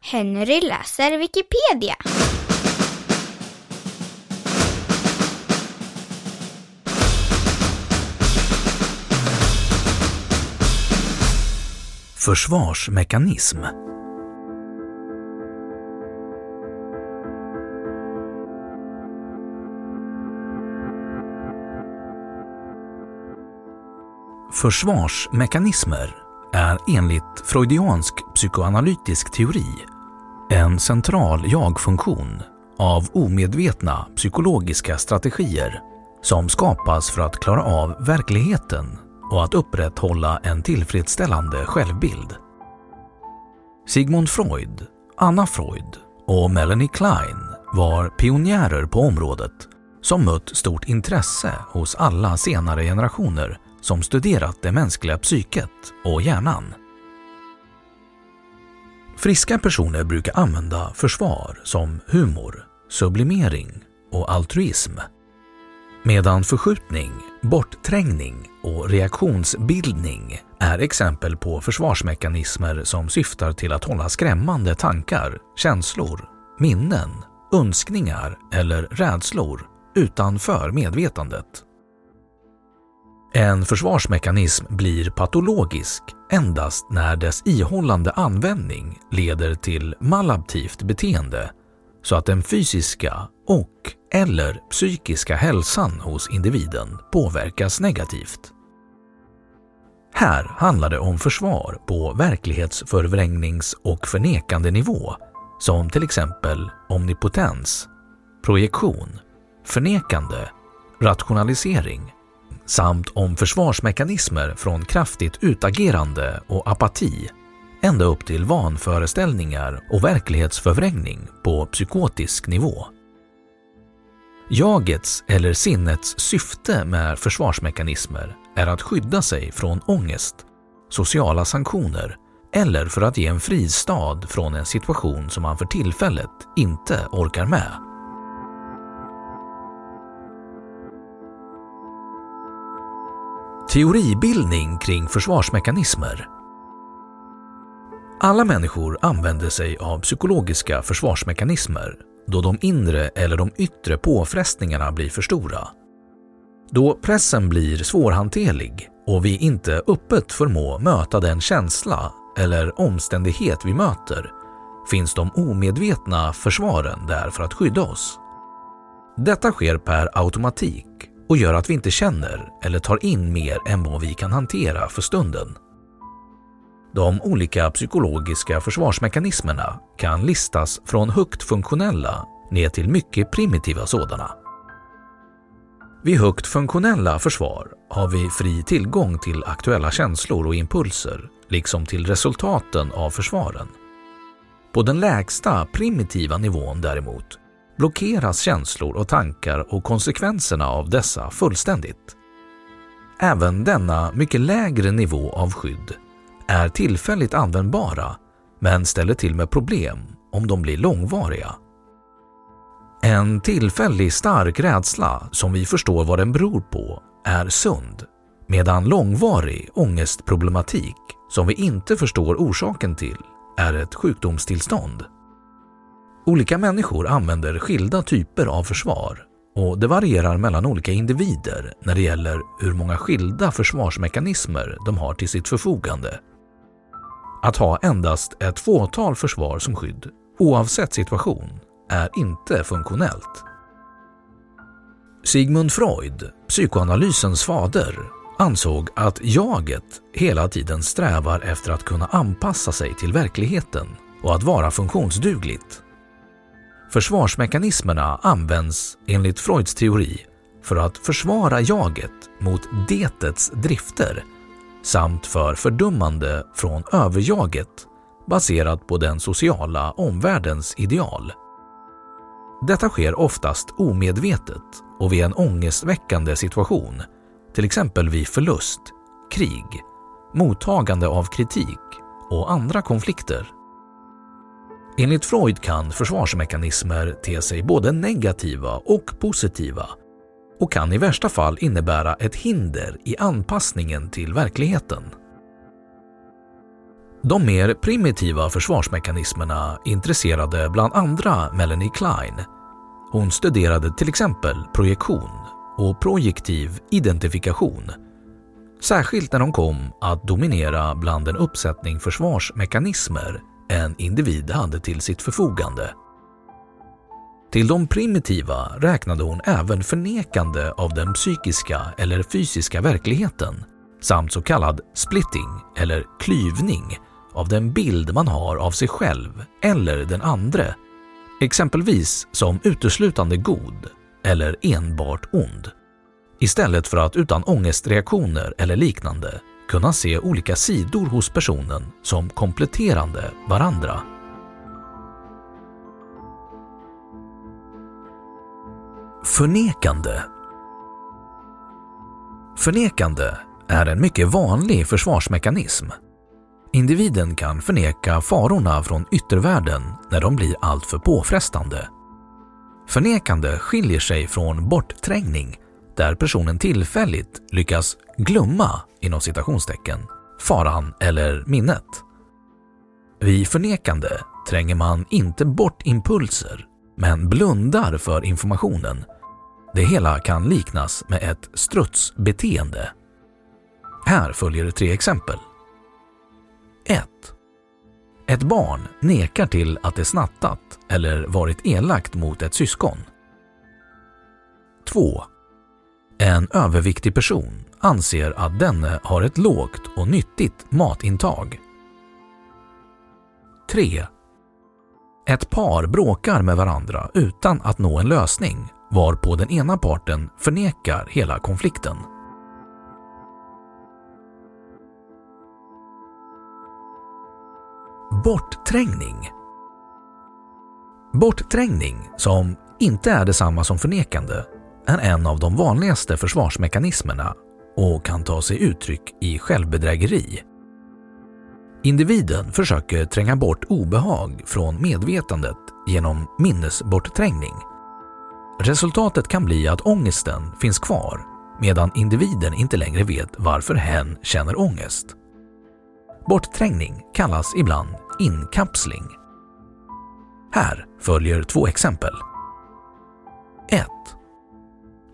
Henry läser Wikipedia. Försvarsmekanism Försvarsmekanismer är enligt freudiansk psykoanalytisk teori en central jag-funktion av omedvetna psykologiska strategier som skapas för att klara av verkligheten och att upprätthålla en tillfredsställande självbild. Sigmund Freud, Anna Freud och Melanie Klein var pionjärer på området som mött stort intresse hos alla senare generationer som studerat det mänskliga psyket och hjärnan. Friska personer brukar använda försvar som humor, sublimering och altruism. Medan förskjutning, bortträngning och reaktionsbildning är exempel på försvarsmekanismer som syftar till att hålla skrämmande tankar, känslor, minnen, önskningar eller rädslor utanför medvetandet. En försvarsmekanism blir patologisk endast när dess ihållande användning leder till malaptivt beteende så att den fysiska och eller psykiska hälsan hos individen påverkas negativt. Här handlar det om försvar på verklighetsförvrängnings och förnekande nivå som till exempel omnipotens, projektion, förnekande, rationalisering samt om försvarsmekanismer från kraftigt utagerande och apati ända upp till vanföreställningar och verklighetsförvrängning på psykotisk nivå. Jagets eller sinnets syfte med försvarsmekanismer är att skydda sig från ångest, sociala sanktioner eller för att ge en fristad från en situation som man för tillfället inte orkar med. Teoribildning kring försvarsmekanismer Alla människor använder sig av psykologiska försvarsmekanismer då de inre eller de yttre påfrestningarna blir för stora. Då pressen blir svårhanterlig och vi inte öppet förmå möta den känsla eller omständighet vi möter finns de omedvetna försvaren där för att skydda oss. Detta sker per automatik och gör att vi inte känner eller tar in mer än vad vi kan hantera för stunden. De olika psykologiska försvarsmekanismerna kan listas från högt funktionella ner till mycket primitiva sådana. Vid högt funktionella försvar har vi fri tillgång till aktuella känslor och impulser, liksom till resultaten av försvaren. På den lägsta primitiva nivån däremot blockeras känslor och tankar och konsekvenserna av dessa fullständigt. Även denna mycket lägre nivå av skydd är tillfälligt användbara men ställer till med problem om de blir långvariga. En tillfällig stark rädsla som vi förstår vad den beror på är sund, medan långvarig ångestproblematik som vi inte förstår orsaken till är ett sjukdomstillstånd. Olika människor använder skilda typer av försvar och det varierar mellan olika individer när det gäller hur många skilda försvarsmekanismer de har till sitt förfogande. Att ha endast ett fåtal försvar som skydd, oavsett situation, är inte funktionellt. Sigmund Freud, psykoanalysens fader, ansåg att jaget hela tiden strävar efter att kunna anpassa sig till verkligheten och att vara funktionsdugligt. Försvarsmekanismerna används enligt Freuds teori för att försvara jaget mot detets drifter samt för fördömande från överjaget baserat på den sociala omvärldens ideal. Detta sker oftast omedvetet och vid en ångestväckande situation, till exempel vid förlust, krig, mottagande av kritik och andra konflikter. Enligt Freud kan försvarsmekanismer te sig både negativa och positiva och kan i värsta fall innebära ett hinder i anpassningen till verkligheten. De mer primitiva försvarsmekanismerna intresserade bland andra Melanie Klein. Hon studerade till exempel projektion och projektiv identifikation. Särskilt när de kom att dominera bland en uppsättning försvarsmekanismer en individ hade till sitt förfogande. Till de primitiva räknade hon även förnekande av den psykiska eller fysiska verkligheten samt så kallad splitting eller klyvning av den bild man har av sig själv eller den andre, exempelvis som uteslutande god eller enbart ond. Istället för att utan ångestreaktioner eller liknande kunna se olika sidor hos personen som kompletterande varandra. Förnekande Förnekande är en mycket vanlig försvarsmekanism. Individen kan förneka farorna från yttervärlden när de blir alltför påfrestande. Förnekande skiljer sig från bortträngning där personen tillfälligt lyckas glömma inom citationstecken faran eller minnet. Vid förnekande tränger man inte bort impulser men blundar för informationen. Det hela kan liknas med ett strutsbeteende. Här följer tre exempel. 1. Ett barn nekar till att det snattat eller varit elakt mot ett syskon. 2. En överviktig person anser att denne har ett lågt och nyttigt matintag. 3. Ett par bråkar med varandra utan att nå en lösning varpå den ena parten förnekar hela konflikten. Bortträngning Bortträngning, som inte är detsamma som förnekande, är en av de vanligaste försvarsmekanismerna och kan ta sig uttryck i självbedrägeri. Individen försöker tränga bort obehag från medvetandet genom minnesbortträngning. Resultatet kan bli att ångesten finns kvar medan individen inte längre vet varför hen känner ångest. Bortträngning kallas ibland inkapsling. Här följer två exempel. 1.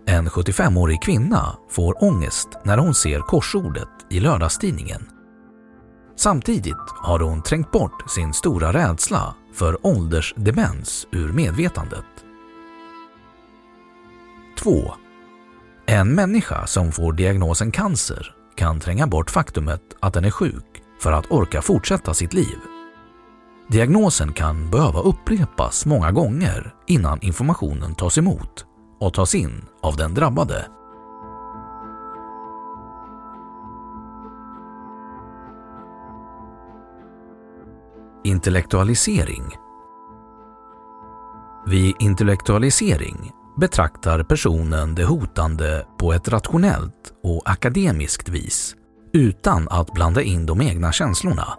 En 75-årig kvinna får ångest när hon ser korsordet i lördagstidningen. Samtidigt har hon trängt bort sin stora rädsla för åldersdemens ur medvetandet. 2. En människa som får diagnosen cancer kan tränga bort faktumet att den är sjuk för att orka fortsätta sitt liv. Diagnosen kan behöva upprepas många gånger innan informationen tas emot och tas in av den drabbade. Intellektualisering Vid intellektualisering betraktar personen det hotande på ett rationellt och akademiskt vis utan att blanda in de egna känslorna.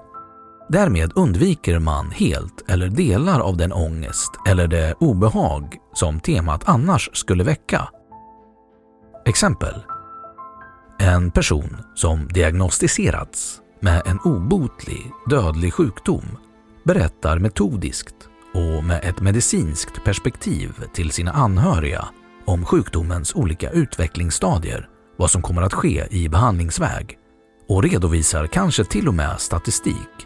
Därmed undviker man helt eller delar av den ångest eller det obehag som temat annars skulle väcka. Exempel. En person som diagnostiserats med en obotlig dödlig sjukdom berättar metodiskt och med ett medicinskt perspektiv till sina anhöriga om sjukdomens olika utvecklingsstadier, vad som kommer att ske i behandlingsväg och redovisar kanske till och med statistik.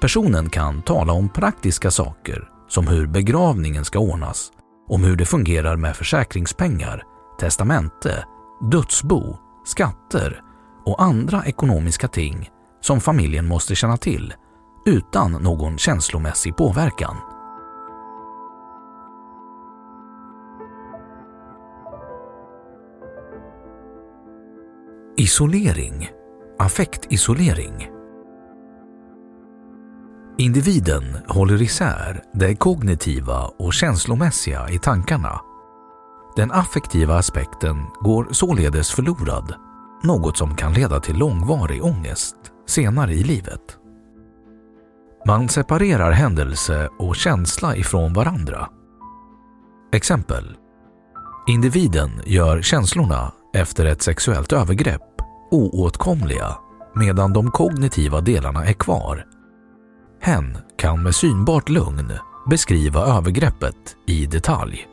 Personen kan tala om praktiska saker som hur begravningen ska ordnas, om hur det fungerar med försäkringspengar, testamente, dödsbo, skatter och andra ekonomiska ting som familjen måste känna till utan någon känslomässig påverkan. Isolering, affektisolering. Individen håller isär det kognitiva och känslomässiga i tankarna. Den affektiva aspekten går således förlorad, något som kan leda till långvarig ångest senare i livet. Man separerar händelse och känsla ifrån varandra. Exempel. Individen gör känslorna efter ett sexuellt övergrepp oåtkomliga medan de kognitiva delarna är kvar. Hen kan med synbart lugn beskriva övergreppet i detalj.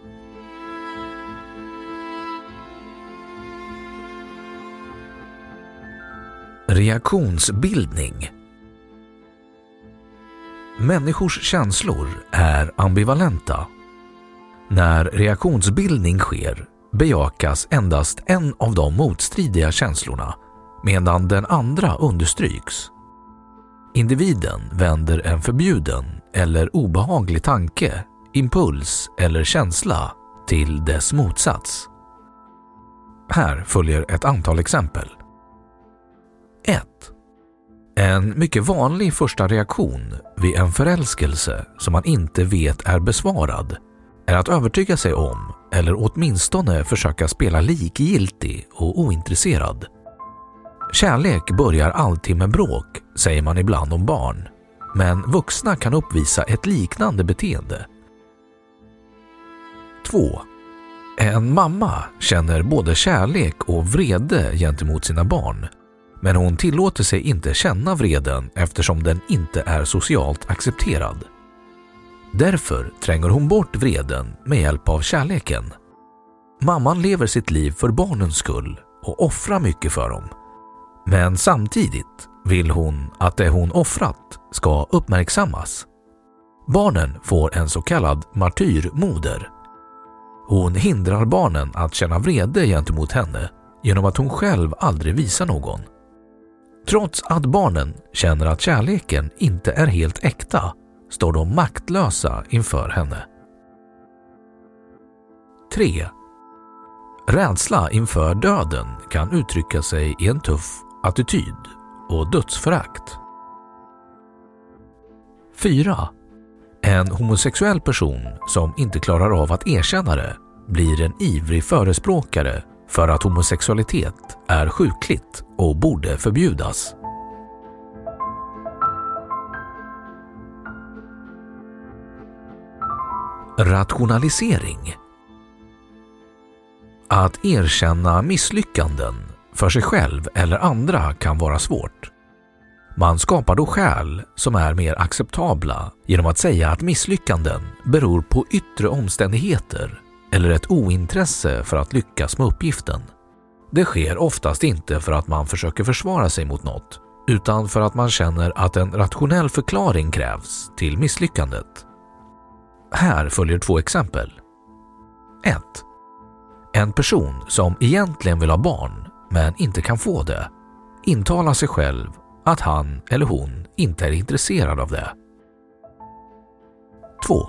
Reaktionsbildning Människors känslor är ambivalenta. När reaktionsbildning sker bejakas endast en av de motstridiga känslorna medan den andra understryks. Individen vänder en förbjuden eller obehaglig tanke, impuls eller känsla till dess motsats. Här följer ett antal exempel. 1. En mycket vanlig första reaktion vid en förälskelse som man inte vet är besvarad är att övertyga sig om eller åtminstone försöka spela likgiltig och ointresserad. Kärlek börjar alltid med bråk, säger man ibland om barn, men vuxna kan uppvisa ett liknande beteende. 2. En mamma känner både kärlek och vrede gentemot sina barn men hon tillåter sig inte känna vreden eftersom den inte är socialt accepterad. Därför tränger hon bort vreden med hjälp av kärleken. Mamman lever sitt liv för barnens skull och offrar mycket för dem. Men samtidigt vill hon att det hon offrat ska uppmärksammas. Barnen får en så kallad martyrmoder. Hon hindrar barnen att känna vrede gentemot henne genom att hon själv aldrig visar någon. Trots att barnen känner att kärleken inte är helt äkta står de maktlösa inför henne. 3. Rädsla inför döden kan uttrycka sig i en tuff attityd och dödsförakt. 4. En homosexuell person som inte klarar av att erkänna det blir en ivrig förespråkare för att homosexualitet är sjukligt och borde förbjudas. Rationalisering Att erkänna misslyckanden för sig själv eller andra kan vara svårt. Man skapar då skäl som är mer acceptabla genom att säga att misslyckanden beror på yttre omständigheter eller ett ointresse för att lyckas med uppgiften. Det sker oftast inte för att man försöker försvara sig mot något, utan för att man känner att en rationell förklaring krävs till misslyckandet. Här följer två exempel. 1. En person som egentligen vill ha barn men inte kan få det intalar sig själv att han eller hon inte är intresserad av det. 2.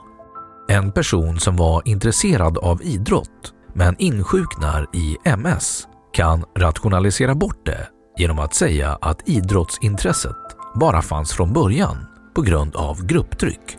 En person som var intresserad av idrott men insjuknar i MS kan rationalisera bort det genom att säga att idrottsintresset bara fanns från början på grund av grupptryck.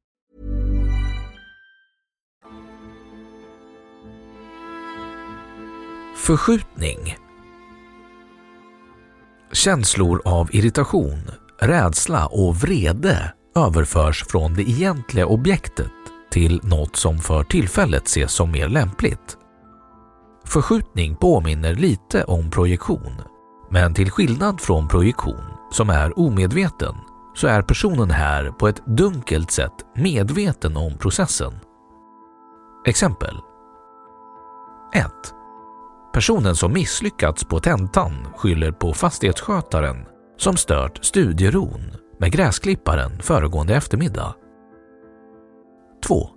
Förskjutning Känslor av irritation, rädsla och vrede överförs från det egentliga objektet till något som för tillfället ses som mer lämpligt. Förskjutning påminner lite om projektion, men till skillnad från projektion, som är omedveten, så är personen här på ett dunkelt sätt medveten om processen. Exempel 1. Personen som misslyckats på tentan skyller på fastighetsskötaren som stört studieron med gräsklipparen föregående eftermiddag. 2.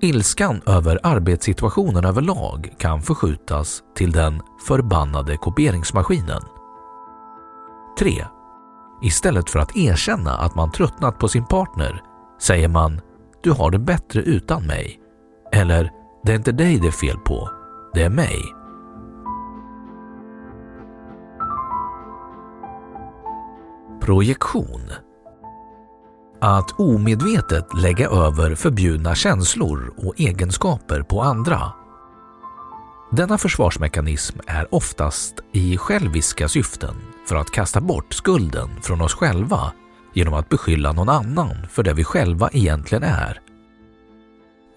Ilskan över arbetssituationen överlag kan förskjutas till den förbannade kopieringsmaskinen. 3. Istället för att erkänna att man tröttnat på sin partner säger man “du har det bättre utan mig” eller “det är inte dig det är fel på, det är mig”. Projektion Att omedvetet lägga över förbjudna känslor och egenskaper på andra. Denna försvarsmekanism är oftast i själviska syften för att kasta bort skulden från oss själva genom att beskylla någon annan för det vi själva egentligen är.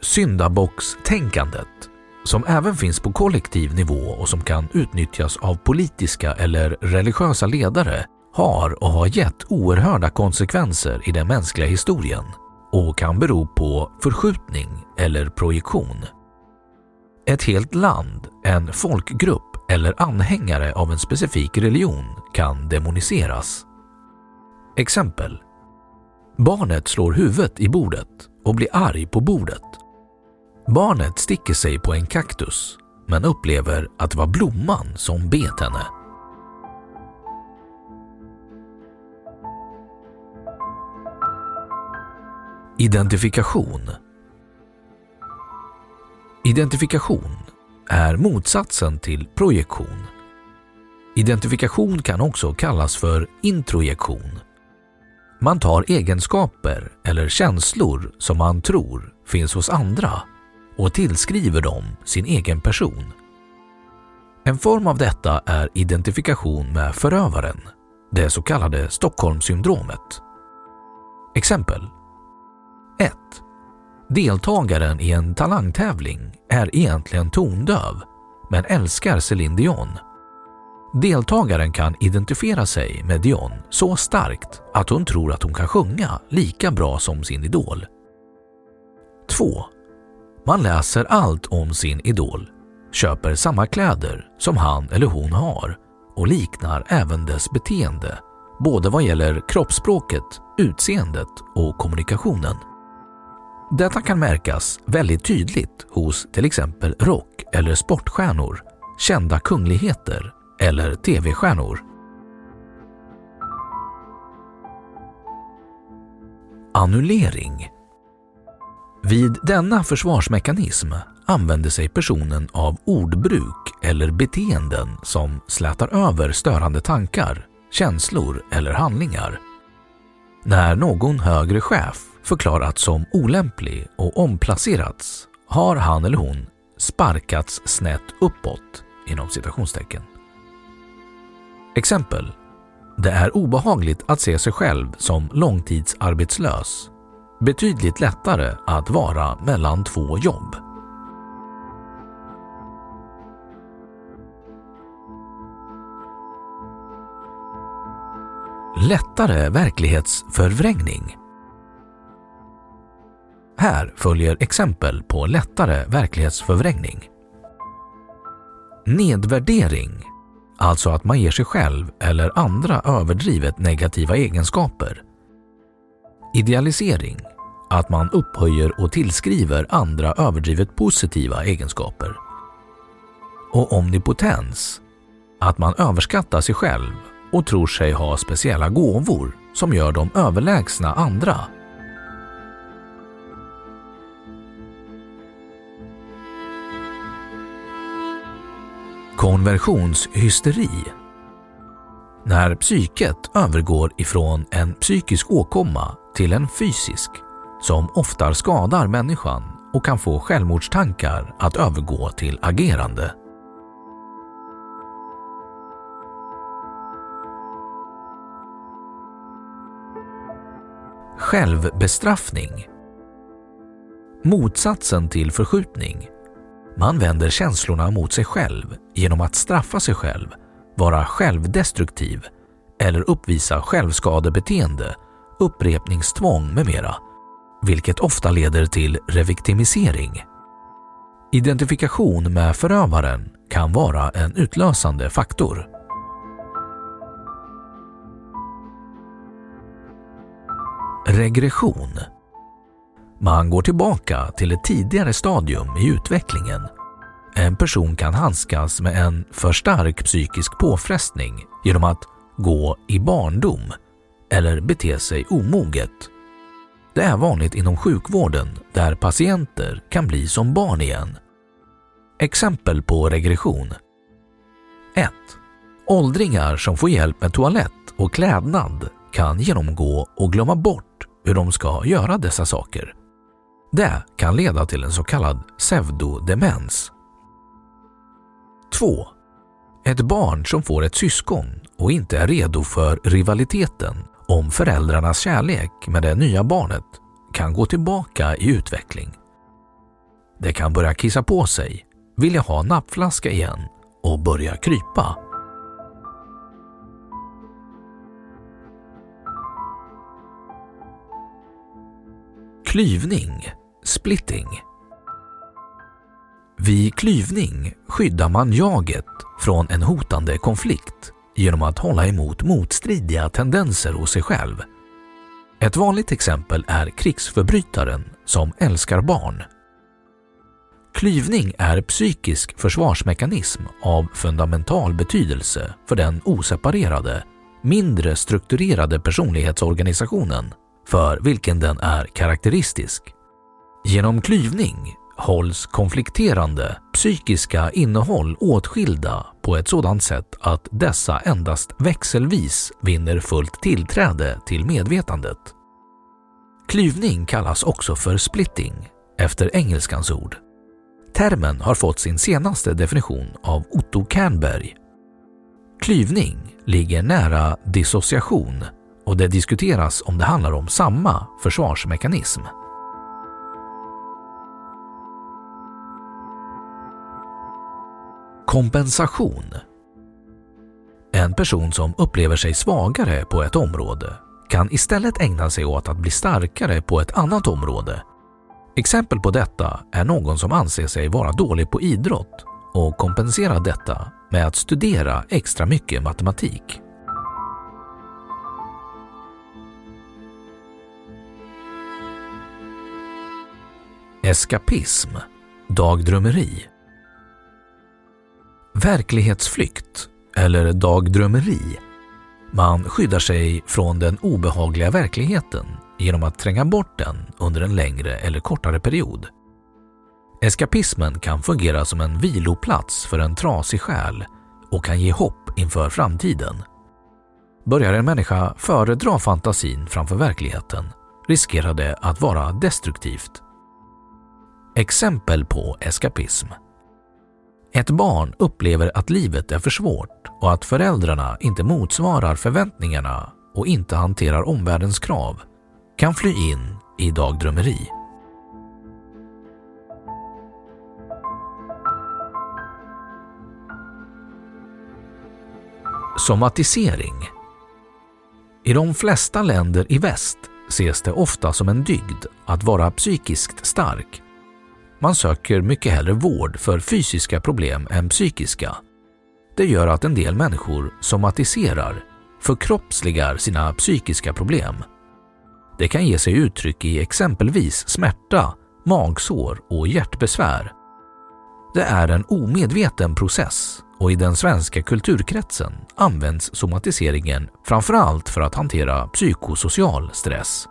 Syndabockstänkandet, som även finns på kollektiv nivå och som kan utnyttjas av politiska eller religiösa ledare, har och har gett oerhörda konsekvenser i den mänskliga historien och kan bero på förskjutning eller projektion. Ett helt land, en folkgrupp eller anhängare av en specifik religion kan demoniseras. Exempel. Barnet slår huvudet i bordet och blir arg på bordet. Barnet sticker sig på en kaktus men upplever att det var blomman som bet henne. Identifikation Identifikation är motsatsen till projektion. Identifikation kan också kallas för introjektion. Man tar egenskaper eller känslor som man tror finns hos andra och tillskriver dem sin egen person. En form av detta är identifikation med förövaren, det så kallade Stockholmssyndromet. Exempel 1. Deltagaren i en talangtävling är egentligen tondöv men älskar Céline Dion. Deltagaren kan identifiera sig med Dion så starkt att hon tror att hon kan sjunga lika bra som sin idol. 2. Man läser allt om sin idol, köper samma kläder som han eller hon har och liknar även dess beteende, både vad gäller kroppsspråket, utseendet och kommunikationen. Detta kan märkas väldigt tydligt hos till exempel rock eller sportstjärnor, kända kungligheter eller tv-stjärnor. Annullering Vid denna försvarsmekanism använder sig personen av ordbruk eller beteenden som slätar över störande tankar, känslor eller handlingar. När någon högre chef förklarats som olämplig och omplacerats har han eller hon sparkats snett uppåt inom citationstecken. Exempel. Det är obehagligt att se sig själv som långtidsarbetslös. Betydligt lättare att vara mellan två jobb. Lättare verklighetsförvrängning. Här följer exempel på lättare verklighetsförvrängning. Nedvärdering, alltså att man ger sig själv eller andra överdrivet negativa egenskaper. Idealisering, att man upphöjer och tillskriver andra överdrivet positiva egenskaper. Och omnipotens, att man överskattar sig själv och tror sig ha speciella gåvor som gör dem överlägsna andra. Konversionshysteri När psyket övergår ifrån en psykisk åkomma till en fysisk som ofta skadar människan och kan få självmordstankar att övergå till agerande. Självbestraffning Motsatsen till förskjutning. Man vänder känslorna mot sig själv genom att straffa sig själv, vara självdestruktiv eller uppvisa självskadebeteende, upprepningstvång med mera, vilket ofta leder till reviktimisering. Identifikation med förövaren kan vara en utlösande faktor. Regression man går tillbaka till ett tidigare stadium i utvecklingen. En person kan handskas med en för stark psykisk påfrestning genom att gå i barndom eller bete sig omoget. Det är vanligt inom sjukvården där patienter kan bli som barn igen. Exempel på regression 1. Åldringar som får hjälp med toalett och klädnad kan genomgå och glömma bort hur de ska göra dessa saker. Det kan leda till en så kallad pseudodemens. 2. Ett barn som får ett syskon och inte är redo för rivaliteten om föräldrarnas kärlek med det nya barnet kan gå tillbaka i utveckling. Det kan börja kissa på sig, vilja ha nappflaska igen och börja krypa. Klyvning, splitting. Vid klyvning skyddar man jaget från en hotande konflikt genom att hålla emot motstridiga tendenser hos sig själv. Ett vanligt exempel är krigsförbrytaren som älskar barn. Klyvning är psykisk försvarsmekanism av fundamental betydelse för den oseparerade, mindre strukturerade personlighetsorganisationen för vilken den är karaktäristisk. Genom klyvning hålls konflikterande psykiska innehåll åtskilda på ett sådant sätt att dessa endast växelvis vinner fullt tillträde till medvetandet. Klyvning kallas också för splitting efter engelskans ord. Termen har fått sin senaste definition av Otto Kernberg. Klyvning ligger nära dissociation och det diskuteras om det handlar om samma försvarsmekanism. Kompensation En person som upplever sig svagare på ett område kan istället ägna sig åt att bli starkare på ett annat område. Exempel på detta är någon som anser sig vara dålig på idrott och kompenserar detta med att studera extra mycket matematik. Eskapism, dagdrömmeri. Verklighetsflykt eller dagdrömmeri. Man skyddar sig från den obehagliga verkligheten genom att tränga bort den under en längre eller kortare period. Eskapismen kan fungera som en viloplats för en trasig själ och kan ge hopp inför framtiden. Börjar en människa föredra fantasin framför verkligheten riskerar det att vara destruktivt. Exempel på eskapism. Ett barn upplever att livet är för svårt och att föräldrarna inte motsvarar förväntningarna och inte hanterar omvärldens krav kan fly in i dagdrömmeri. Somatisering I de flesta länder i väst ses det ofta som en dygd att vara psykiskt stark. Man söker mycket hellre vård för fysiska problem än psykiska. Det gör att en del människor somatiserar, förkroppsligar sina psykiska problem. Det kan ge sig uttryck i exempelvis smärta, magsår och hjärtbesvär. Det är en omedveten process och i den svenska kulturkretsen används somatiseringen framförallt för att hantera psykosocial stress.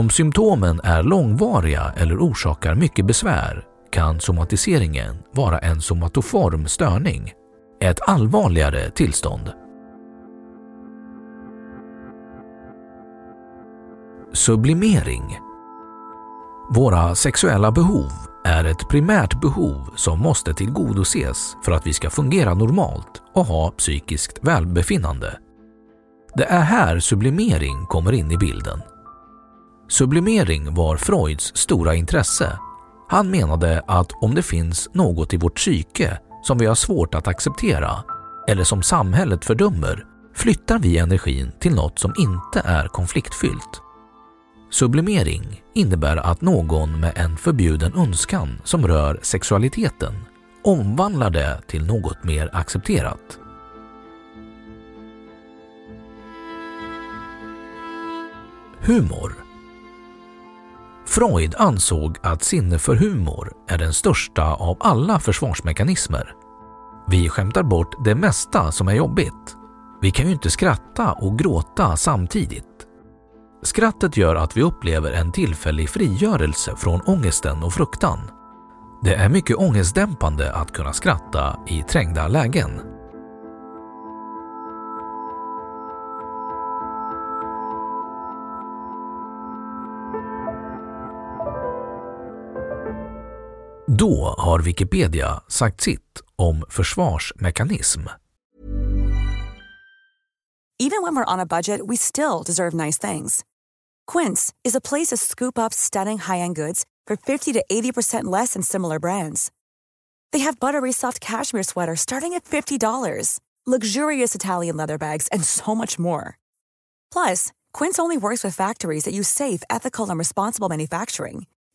Om symptomen är långvariga eller orsakar mycket besvär kan somatiseringen vara en somatoform störning, ett allvarligare tillstånd. Sublimering Våra sexuella behov är ett primärt behov som måste tillgodoses för att vi ska fungera normalt och ha psykiskt välbefinnande. Det är här sublimering kommer in i bilden. Sublimering var Freuds stora intresse. Han menade att om det finns något i vårt psyke som vi har svårt att acceptera eller som samhället fördömer flyttar vi energin till något som inte är konfliktfyllt. Sublimering innebär att någon med en förbjuden önskan som rör sexualiteten omvandlar det till något mer accepterat. Humor Freud ansåg att sinne för humor är den största av alla försvarsmekanismer. Vi skämtar bort det mesta som är jobbigt. Vi kan ju inte skratta och gråta samtidigt. Skrattet gör att vi upplever en tillfällig frigörelse från ångesten och fruktan. Det är mycket ångestdämpande att kunna skratta i trängda lägen. Då har Wikipedia sagt sitt om försvarsmekanism. Even when we're on a budget we still deserve nice things. Quince is a place to scoop up stunning high-end goods for 50 to 80% less than similar brands. They have buttery soft cashmere sweaters starting at $50, luxurious Italian leather bags, and so much more. Plus, Quince only works with factories that use safe, ethical, and responsible manufacturing.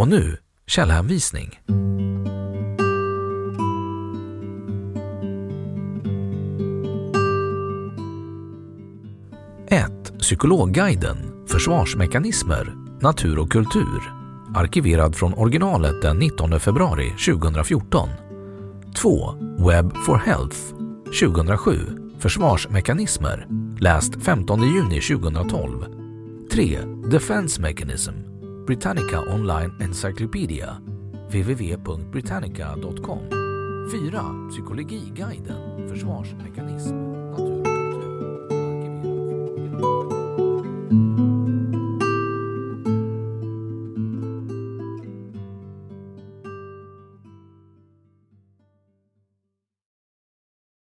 Och nu källhänvisning. Psykologguiden Försvarsmekanismer, natur och kultur arkiverad från originalet den 19 februari 2014. 2. Web for Health 2007 Försvarsmekanismer läst 15 juni 2012. 3. Defense Mechanism Britannica Online Encyclopedia, www.britannica.com. 4. Psykologiguiden, försvarsmekanism, natur och kultur.